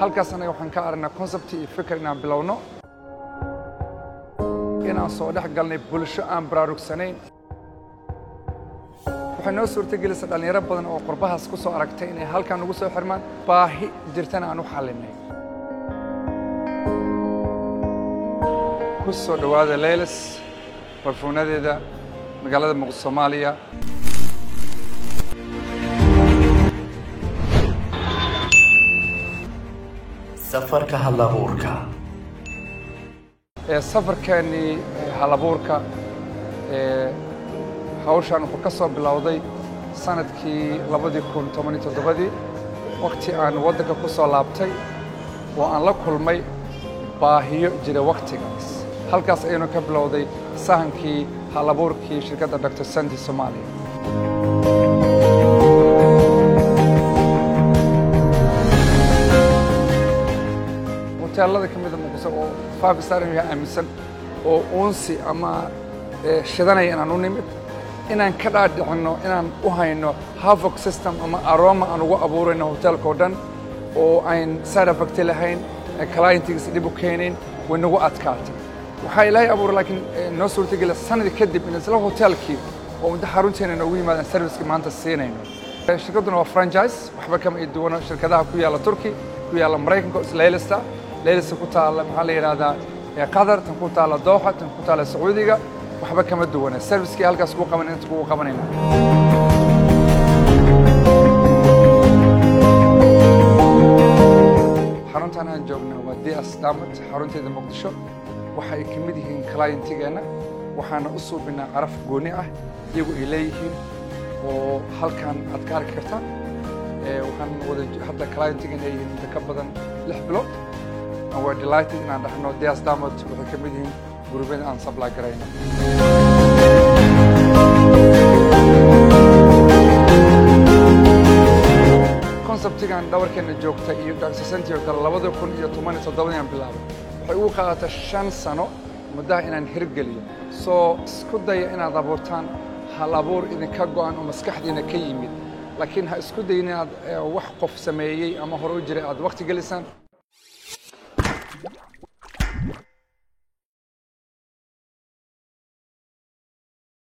halkaas anaga waxaan ka aragnaa concept iyo fikir inaan bilowno. Inaan soo dhex galnay bulsho aan baraarugsanayn. Waxay noo suurtagelisay dhallinyaro badan oo qurbahaas ku soo aragtay inay halkan ugu soo xirmaan baahi jirtana aan u xallinay. Ku soo dhowaada leyles barfuunadeeda magaalada muqdisho soomaaliya safarka halabuurka. Ee safarkeennii halabuurka ee hawshan wuxuu ka soo bilowday sannadkii labadii kun toban iyo toddobadii. Wakti aan waddanka ku soo laabtay oo aan la kulmay baahiyo jira wakhtigaas halkaas ayaynu ka bilowday sahankii halabuurkii shirkadda dr sandy soomaaliya hoteelada ka mida muqdisho oo five star inuu yahay aaminsan oo uunsi ama shidanaya inaan u nimid inaan ka dhaadhicinno inaan u hayno havoc system ama aroma aan ugu abuurayno hoteelka oo dhan oo ayn effect lahayn clientigiis dhib u keenayn way nagu adkaatay. Waxaa ilaahay abuuray laakiin noo suurtagela sanad kadib in isla hoteelkii oo muddo xarunteena noogu yimaadaan servicekii maanta siinayno. Shirkadduna waa franchise waxba kama i duwano shirkadaha ku yaalla turki ku yaalla maraykanka oo isleylista leylista ku taalla maxaa la yidhahdaa qatar tan ku taalla dooxa tan ku taalla sacuudiga waxba kama duwana servicekii halkaas kuu qaban inta kugu qabanayna xaruntan aan joogna waa ds damat xarunteeda muqdisho. Waxa ay ka mid yihiin clientigeenna waxaana u suubinaa caraf gooni ah iyagu ay leeyihiin oo halkan aad ka arki kartaan. Waxaan wada hadda clientigeen ay yihiin inta ka badan lix bilood waa delighted inaan dhahno ds damat waxay ka mid yihiin gurubyada aan supply garayno conceptigan dhabarkeena joogta iyo dacsasantii oo kale labada kun iyo toban iyo toddobadii aan bilaabay waxay ugu qaadatay shan sano muddaha inaan hirgeliyo soo isku daya inaad abuurtaan hal abuur idinka go'an oo maskaxdiina ka yimid laakiin ha isku dayin inaad wax qof sameeyey ama hore u jiray aad wakti gelisaan